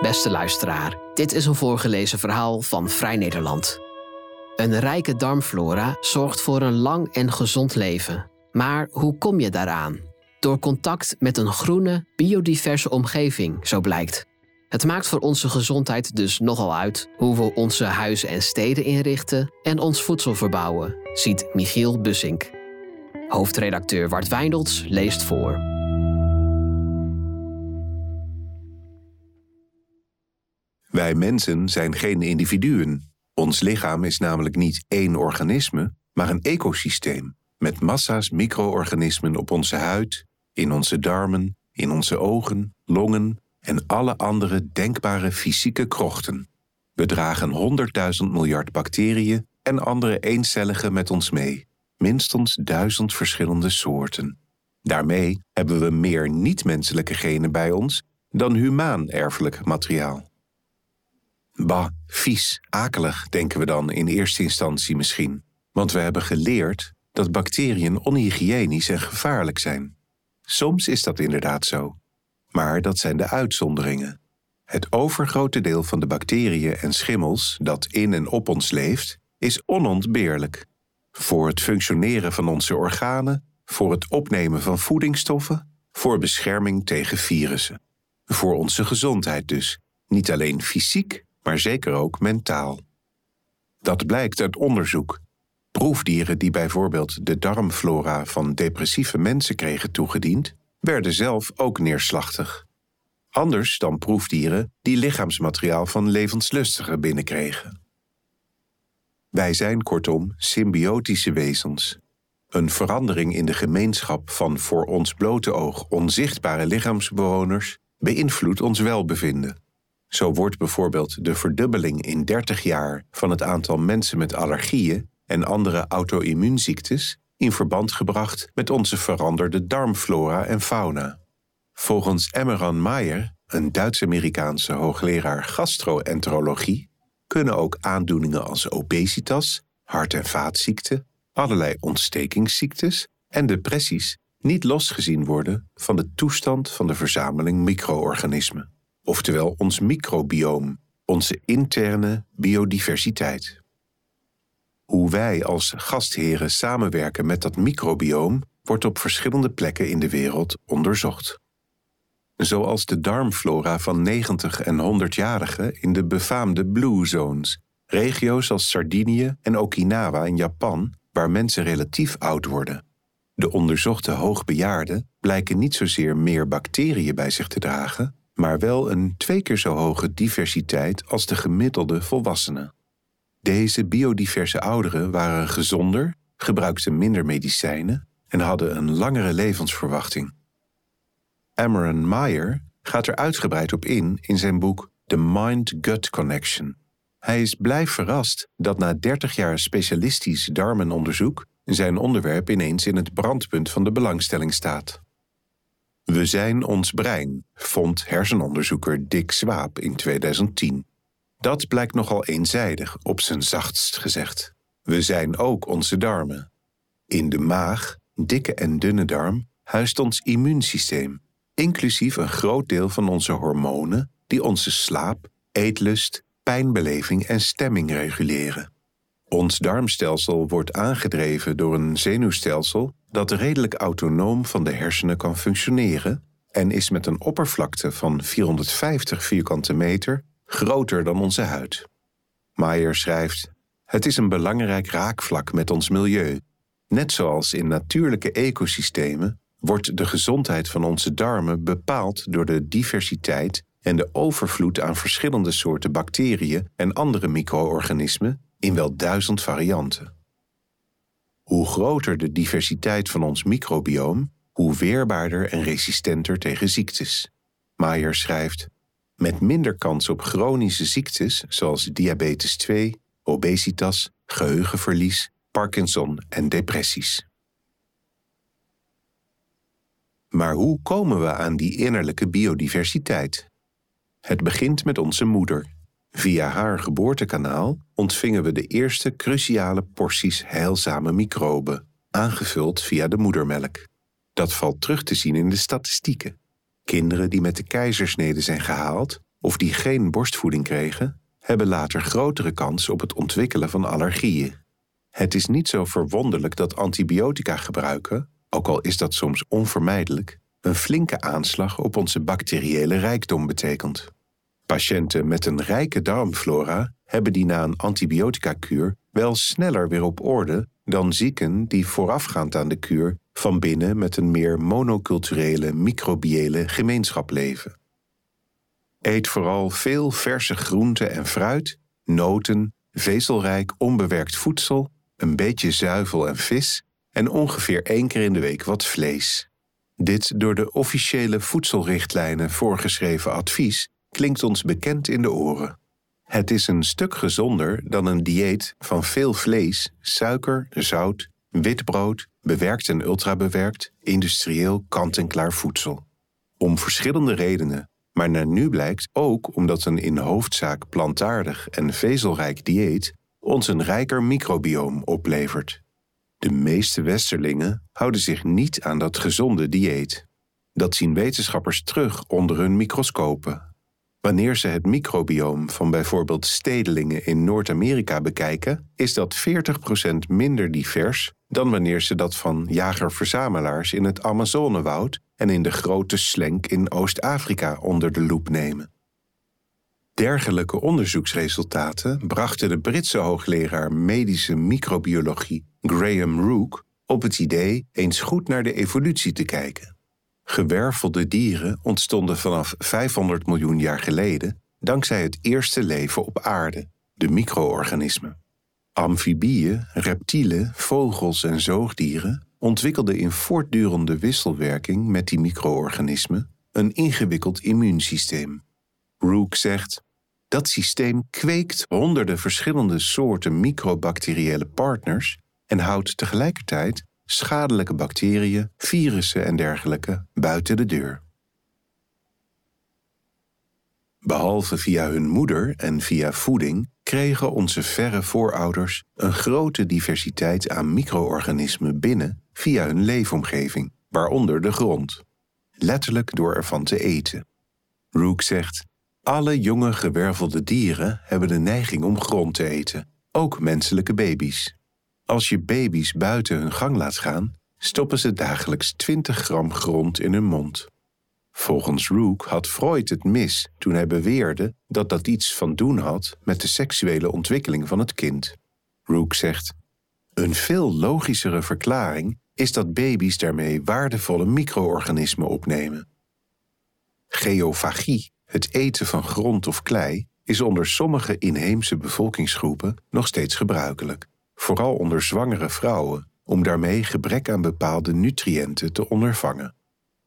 Beste luisteraar, dit is een voorgelezen verhaal van Vrij Nederland. Een rijke darmflora zorgt voor een lang en gezond leven. Maar hoe kom je daaraan? Door contact met een groene, biodiverse omgeving, zo blijkt. Het maakt voor onze gezondheid dus nogal uit hoe we onze huizen en steden inrichten en ons voedsel verbouwen, ziet Michiel Bussink. Hoofdredacteur Wart Wijndels leest voor. Wij mensen zijn geen individuen. Ons lichaam is namelijk niet één organisme, maar een ecosysteem met massa's micro-organismen op onze huid, in onze darmen, in onze ogen, longen en alle andere denkbare fysieke krochten. We dragen 100.000 miljard bacteriën en andere eencelligen met ons mee, minstens duizend verschillende soorten. Daarmee hebben we meer niet-menselijke genen bij ons dan humaan erfelijk materiaal. Bah, vies, akelig, denken we dan in eerste instantie misschien. Want we hebben geleerd dat bacteriën onhygiënisch en gevaarlijk zijn. Soms is dat inderdaad zo. Maar dat zijn de uitzonderingen. Het overgrote deel van de bacteriën en schimmels dat in en op ons leeft, is onontbeerlijk. Voor het functioneren van onze organen, voor het opnemen van voedingsstoffen, voor bescherming tegen virussen. Voor onze gezondheid dus, niet alleen fysiek, maar zeker ook mentaal. Dat blijkt uit onderzoek. Proefdieren die bijvoorbeeld de darmflora van depressieve mensen kregen toegediend, werden zelf ook neerslachtig. Anders dan proefdieren die lichaamsmateriaal van levenslustigen binnenkregen. Wij zijn kortom symbiotische wezens. Een verandering in de gemeenschap van voor ons blote oog onzichtbare lichaamsbewoners beïnvloedt ons welbevinden. Zo wordt bijvoorbeeld de verdubbeling in 30 jaar van het aantal mensen met allergieën en andere auto-immuunziektes in verband gebracht met onze veranderde darmflora en fauna. Volgens Emmeran Mayer, een Duits-Amerikaanse hoogleraar gastroenterologie, kunnen ook aandoeningen als obesitas, hart- en vaatziekten, allerlei ontstekingsziektes en depressies niet losgezien worden van de toestand van de verzameling micro-organismen oftewel ons microbioom, onze interne biodiversiteit. Hoe wij als gastheren samenwerken met dat microbioom wordt op verschillende plekken in de wereld onderzocht. Zoals de darmflora van 90 en 100-jarigen in de befaamde Blue Zones, regio's als Sardinië en Okinawa in Japan, waar mensen relatief oud worden. De onderzochte hoogbejaarden blijken niet zozeer meer bacteriën bij zich te dragen, maar wel een twee keer zo hoge diversiteit als de gemiddelde volwassenen. Deze biodiverse ouderen waren gezonder, gebruikten minder medicijnen en hadden een langere levensverwachting. Amaran Meyer gaat er uitgebreid op in in zijn boek The Mind-Gut Connection. Hij is blij verrast dat na 30 jaar specialistisch darmenonderzoek zijn onderwerp ineens in het brandpunt van de belangstelling staat. We zijn ons brein, vond hersenonderzoeker Dick Swaap in 2010. Dat blijkt nogal eenzijdig, op zijn zachtst gezegd. We zijn ook onze darmen. In de maag, dikke en dunne darm, huist ons immuunsysteem, inclusief een groot deel van onze hormonen die onze slaap, eetlust, pijnbeleving en stemming reguleren. Ons darmstelsel wordt aangedreven door een zenuwstelsel dat redelijk autonoom van de hersenen kan functioneren en is met een oppervlakte van 450 vierkante meter groter dan onze huid. Maier schrijft: Het is een belangrijk raakvlak met ons milieu. Net zoals in natuurlijke ecosystemen wordt de gezondheid van onze darmen bepaald door de diversiteit en de overvloed aan verschillende soorten bacteriën en andere micro-organismen in wel duizend varianten. Hoe groter de diversiteit van ons microbioom, hoe weerbaarder en resistenter tegen ziektes. Maier schrijft: Met minder kans op chronische ziektes zoals diabetes 2, obesitas, geheugenverlies, Parkinson en depressies. Maar hoe komen we aan die innerlijke biodiversiteit? Het begint met onze moeder, Via haar geboortekanaal ontvingen we de eerste cruciale porties heilzame microben, aangevuld via de moedermelk. Dat valt terug te zien in de statistieken. Kinderen die met de keizersnede zijn gehaald, of die geen borstvoeding kregen, hebben later grotere kans op het ontwikkelen van allergieën. Het is niet zo verwonderlijk dat antibiotica gebruiken, ook al is dat soms onvermijdelijk, een flinke aanslag op onze bacteriële rijkdom betekent. Patiënten met een rijke darmflora hebben die na een antibiotica-kuur wel sneller weer op orde dan zieken die voorafgaand aan de kuur van binnen met een meer monoculturele microbiële gemeenschap leven. Eet vooral veel verse groenten en fruit, noten, vezelrijk onbewerkt voedsel, een beetje zuivel en vis en ongeveer één keer in de week wat vlees. Dit door de officiële voedselrichtlijnen voorgeschreven advies klinkt ons bekend in de oren. Het is een stuk gezonder dan een dieet van veel vlees, suiker, zout, wit brood, bewerkt en ultrabewerkt, industrieel kant-en-klaar voedsel. Om verschillende redenen, maar naar nu blijkt ook omdat een in hoofdzaak plantaardig en vezelrijk dieet ons een rijker microbioom oplevert. De meeste westerlingen houden zich niet aan dat gezonde dieet. Dat zien wetenschappers terug onder hun microscopen. Wanneer ze het microbioom van bijvoorbeeld stedelingen in Noord-Amerika bekijken, is dat 40% minder divers dan wanneer ze dat van jager-verzamelaars in het Amazonewoud en in de grote slenk in Oost-Afrika onder de loep nemen. Dergelijke onderzoeksresultaten brachten de Britse hoogleraar medische microbiologie Graham Rook op het idee eens goed naar de evolutie te kijken. Gewervelde dieren ontstonden vanaf 500 miljoen jaar geleden dankzij het eerste leven op aarde, de micro-organismen. Amfibieën, reptielen, vogels en zoogdieren ontwikkelden in voortdurende wisselwerking met die micro-organismen een ingewikkeld immuunsysteem. Rook zegt: dat systeem kweekt honderden verschillende soorten microbacteriële partners en houdt tegelijkertijd schadelijke bacteriën, virussen en dergelijke buiten de deur. Behalve via hun moeder en via voeding kregen onze verre voorouders een grote diversiteit aan micro-organismen binnen via hun leefomgeving, waaronder de grond, letterlijk door ervan te eten. Rook zegt: Alle jonge gewervelde dieren hebben de neiging om grond te eten, ook menselijke baby's. Als je baby's buiten hun gang laat gaan, stoppen ze dagelijks 20 gram grond in hun mond. Volgens Rook had Freud het mis toen hij beweerde dat dat iets van doen had met de seksuele ontwikkeling van het kind. Rook zegt: Een veel logischere verklaring is dat baby's daarmee waardevolle micro-organismen opnemen. Geofagie, het eten van grond of klei, is onder sommige inheemse bevolkingsgroepen nog steeds gebruikelijk vooral onder zwangere vrouwen, om daarmee gebrek aan bepaalde nutriënten te ondervangen.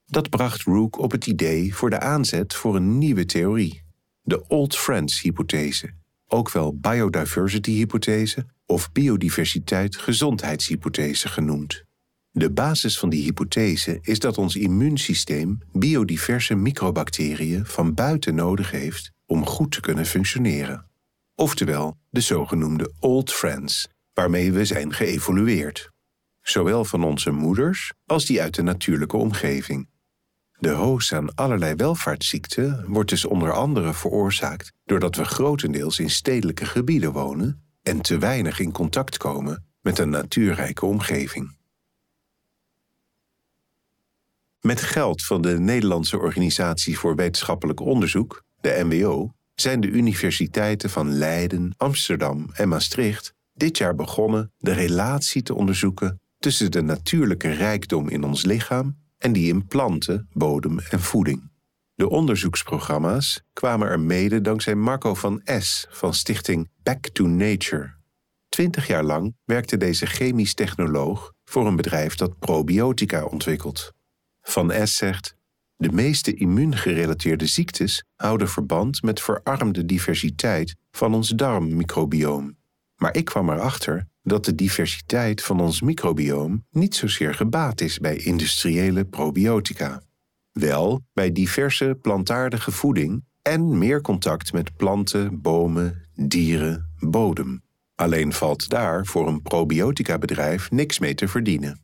Dat bracht Rook op het idee voor de aanzet voor een nieuwe theorie, de Old Friends-hypothese, ook wel biodiversity-hypothese of biodiversiteit-gezondheidshypothese genoemd. De basis van die hypothese is dat ons immuunsysteem biodiverse microbacteriën van buiten nodig heeft om goed te kunnen functioneren. Oftewel de zogenoemde Old Friends, waarmee we zijn geëvolueerd, zowel van onze moeders als die uit de natuurlijke omgeving. De hoos aan allerlei welvaartsziekten wordt dus onder andere veroorzaakt doordat we grotendeels in stedelijke gebieden wonen en te weinig in contact komen met een natuurrijke omgeving. Met geld van de Nederlandse Organisatie voor Wetenschappelijk Onderzoek, de NWO, zijn de universiteiten van Leiden, Amsterdam en Maastricht dit jaar begonnen de relatie te onderzoeken tussen de natuurlijke rijkdom in ons lichaam en die in planten, bodem en voeding. De onderzoeksprogramma's kwamen er mede dankzij Marco van S. van stichting Back to Nature. Twintig jaar lang werkte deze chemisch technoloog voor een bedrijf dat probiotica ontwikkelt. Van S. zegt: De meeste immuungerelateerde ziektes houden verband met verarmde diversiteit van ons darmmicrobioom. Maar ik kwam erachter dat de diversiteit van ons microbioom niet zozeer gebaat is bij industriële probiotica. Wel bij diverse plantaardige voeding en meer contact met planten, bomen, dieren, bodem. Alleen valt daar voor een probiotica-bedrijf niks mee te verdienen.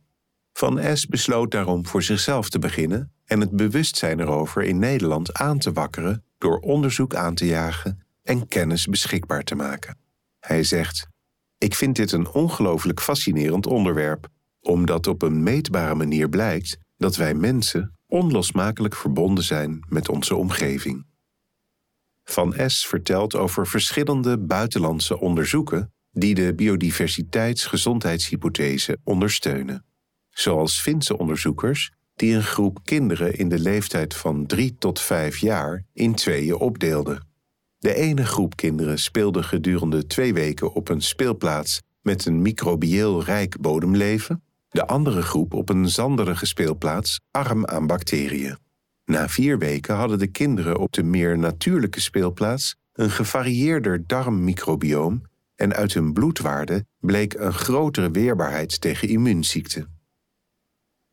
Van S besloot daarom voor zichzelf te beginnen en het bewustzijn erover in Nederland aan te wakkeren door onderzoek aan te jagen en kennis beschikbaar te maken. Hij zegt: Ik vind dit een ongelooflijk fascinerend onderwerp, omdat op een meetbare manier blijkt dat wij mensen onlosmakelijk verbonden zijn met onze omgeving. Van S vertelt over verschillende buitenlandse onderzoeken die de biodiversiteitsgezondheidshypothese ondersteunen, zoals Finse onderzoekers die een groep kinderen in de leeftijd van 3 tot 5 jaar in tweeën opdeelden. De ene groep kinderen speelde gedurende twee weken op een speelplaats met een microbieel rijk bodemleven, de andere groep op een zanderige speelplaats arm aan bacteriën. Na vier weken hadden de kinderen op de meer natuurlijke speelplaats een gevarieerder darmmicrobioom en uit hun bloedwaarde bleek een grotere weerbaarheid tegen immuunziekten.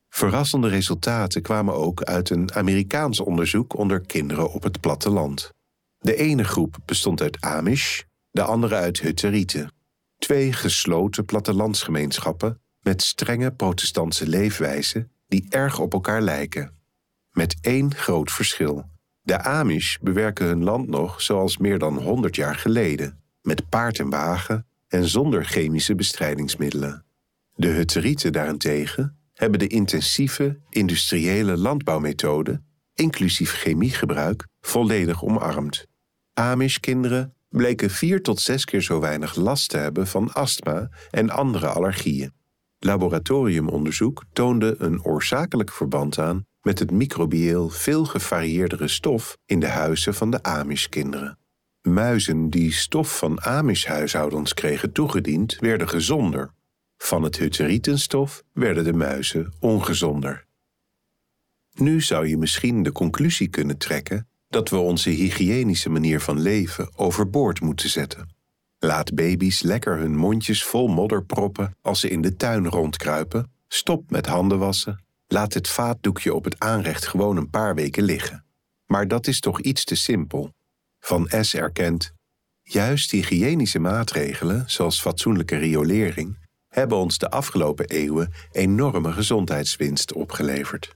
Verrassende resultaten kwamen ook uit een Amerikaans onderzoek onder kinderen op het platteland. De ene groep bestond uit Amish, de andere uit Hutterieten. Twee gesloten plattelandsgemeenschappen met strenge protestantse leefwijzen die erg op elkaar lijken. Met één groot verschil. De Amish bewerken hun land nog zoals meer dan 100 jaar geleden, met paard en wagen en zonder chemische bestrijdingsmiddelen. De Hutterieten daarentegen hebben de intensieve industriële landbouwmethode, inclusief chemiegebruik, volledig omarmd. Amish-kinderen bleken vier tot zes keer zo weinig last te hebben van astma en andere allergieën. Laboratoriumonderzoek toonde een oorzakelijk verband aan met het microbieel veel gevarieerdere stof in de huizen van de Amish-kinderen. Muizen die stof van Amish-huishoudens kregen toegediend, werden gezonder. Van het hutterietenstof werden de muizen ongezonder. Nu zou je misschien de conclusie kunnen trekken dat we onze hygiënische manier van leven overboord moeten zetten. Laat baby's lekker hun mondjes vol modder proppen als ze in de tuin rondkruipen. Stop met handen wassen. Laat het vaatdoekje op het aanrecht gewoon een paar weken liggen. Maar dat is toch iets te simpel. Van S erkent: juist hygiënische maatregelen, zoals fatsoenlijke riolering, hebben ons de afgelopen eeuwen enorme gezondheidswinst opgeleverd.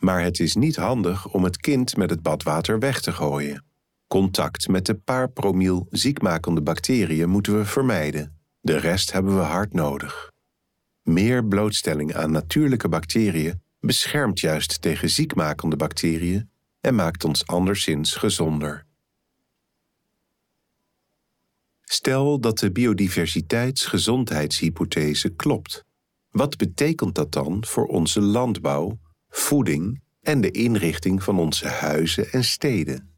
Maar het is niet handig om het kind met het badwater weg te gooien. Contact met de paar promiel ziekmakende bacteriën moeten we vermijden. De rest hebben we hard nodig. Meer blootstelling aan natuurlijke bacteriën beschermt juist tegen ziekmakende bacteriën en maakt ons anderszins gezonder. Stel dat de biodiversiteitsgezondheidshypothese klopt. Wat betekent dat dan voor onze landbouw, voeding en de inrichting van onze huizen en steden?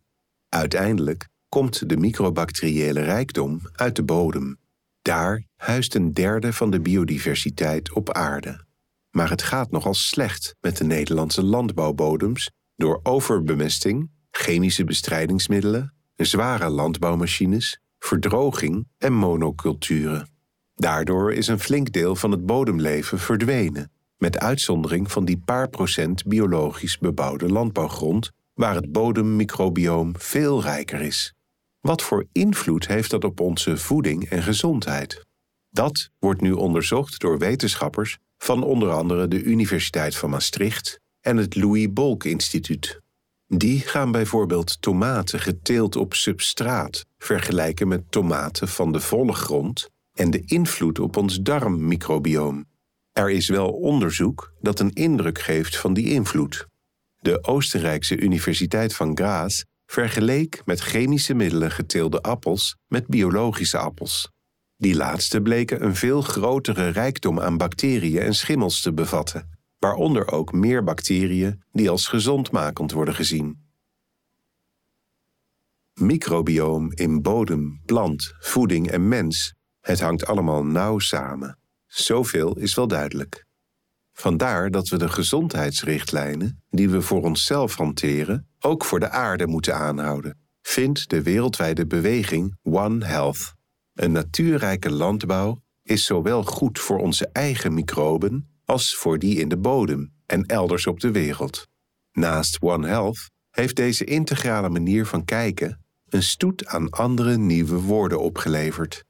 Uiteindelijk komt de microbacteriële rijkdom uit de bodem. Daar huist een derde van de biodiversiteit op aarde. Maar het gaat nogal slecht met de Nederlandse landbouwbodems door overbemesting, chemische bestrijdingsmiddelen, zware landbouwmachines, verdroging en monoculturen. Daardoor is een flink deel van het bodemleven verdwenen, met uitzondering van die paar procent biologisch bebouwde landbouwgrond waar het bodemmicrobioom veel rijker is. Wat voor invloed heeft dat op onze voeding en gezondheid? Dat wordt nu onderzocht door wetenschappers van onder andere de Universiteit van Maastricht en het Louis Bolk Instituut. Die gaan bijvoorbeeld tomaten geteeld op substraat vergelijken met tomaten van de volle grond en de invloed op ons darmmicrobioom. Er is wel onderzoek dat een indruk geeft van die invloed. De Oostenrijkse Universiteit van Graz vergeleek met chemische middelen geteelde appels met biologische appels. Die laatste bleken een veel grotere rijkdom aan bacteriën en schimmels te bevatten, waaronder ook meer bacteriën die als gezondmakend worden gezien. Microbioom in bodem, plant, voeding en mens, het hangt allemaal nauw samen. Zoveel is wel duidelijk. Vandaar dat we de gezondheidsrichtlijnen die we voor onszelf hanteren ook voor de aarde moeten aanhouden. Vindt de wereldwijde beweging One Health. Een natuurrijke landbouw is zowel goed voor onze eigen microben als voor die in de bodem en elders op de wereld. Naast One Health heeft deze integrale manier van kijken een stoet aan andere nieuwe woorden opgeleverd,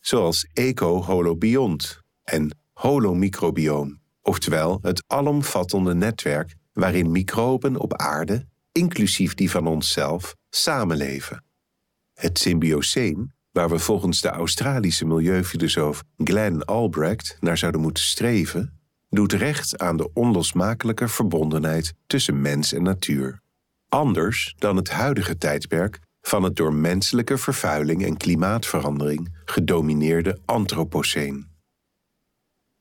zoals eco-holobiont en holomicrobioom oftewel het alomvattende netwerk waarin microben op aarde inclusief die van onszelf, samenleven. Het symbioseen, waar we volgens de Australische milieufilosoof Glenn Albrecht naar zouden moeten streven, doet recht aan de onlosmakelijke verbondenheid tussen mens en natuur. Anders dan het huidige tijdperk van het door menselijke vervuiling en klimaatverandering gedomineerde Anthropoceen.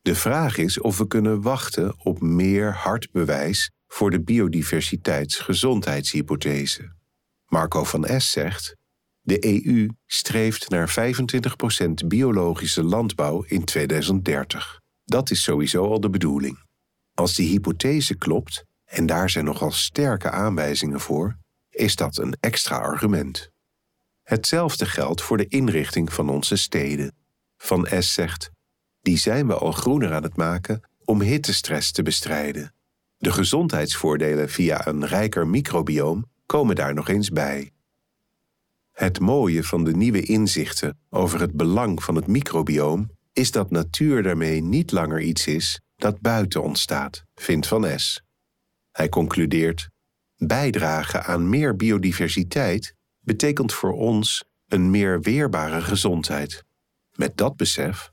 De vraag is of we kunnen wachten op meer hard bewijs voor de biodiversiteitsgezondheidshypothese. Marco van S zegt: De EU streeft naar 25% biologische landbouw in 2030. Dat is sowieso al de bedoeling. Als die hypothese klopt, en daar zijn nogal sterke aanwijzingen voor, is dat een extra argument. Hetzelfde geldt voor de inrichting van onze steden. Van S zegt: Die zijn we al groener aan het maken om hittestress te bestrijden. De gezondheidsvoordelen via een rijker microbioom komen daar nog eens bij. Het mooie van de nieuwe inzichten over het belang van het microbioom is dat natuur daarmee niet langer iets is dat buiten ontstaat, vindt Van S. Hij concludeert: bijdragen aan meer biodiversiteit betekent voor ons een meer weerbare gezondheid. Met dat besef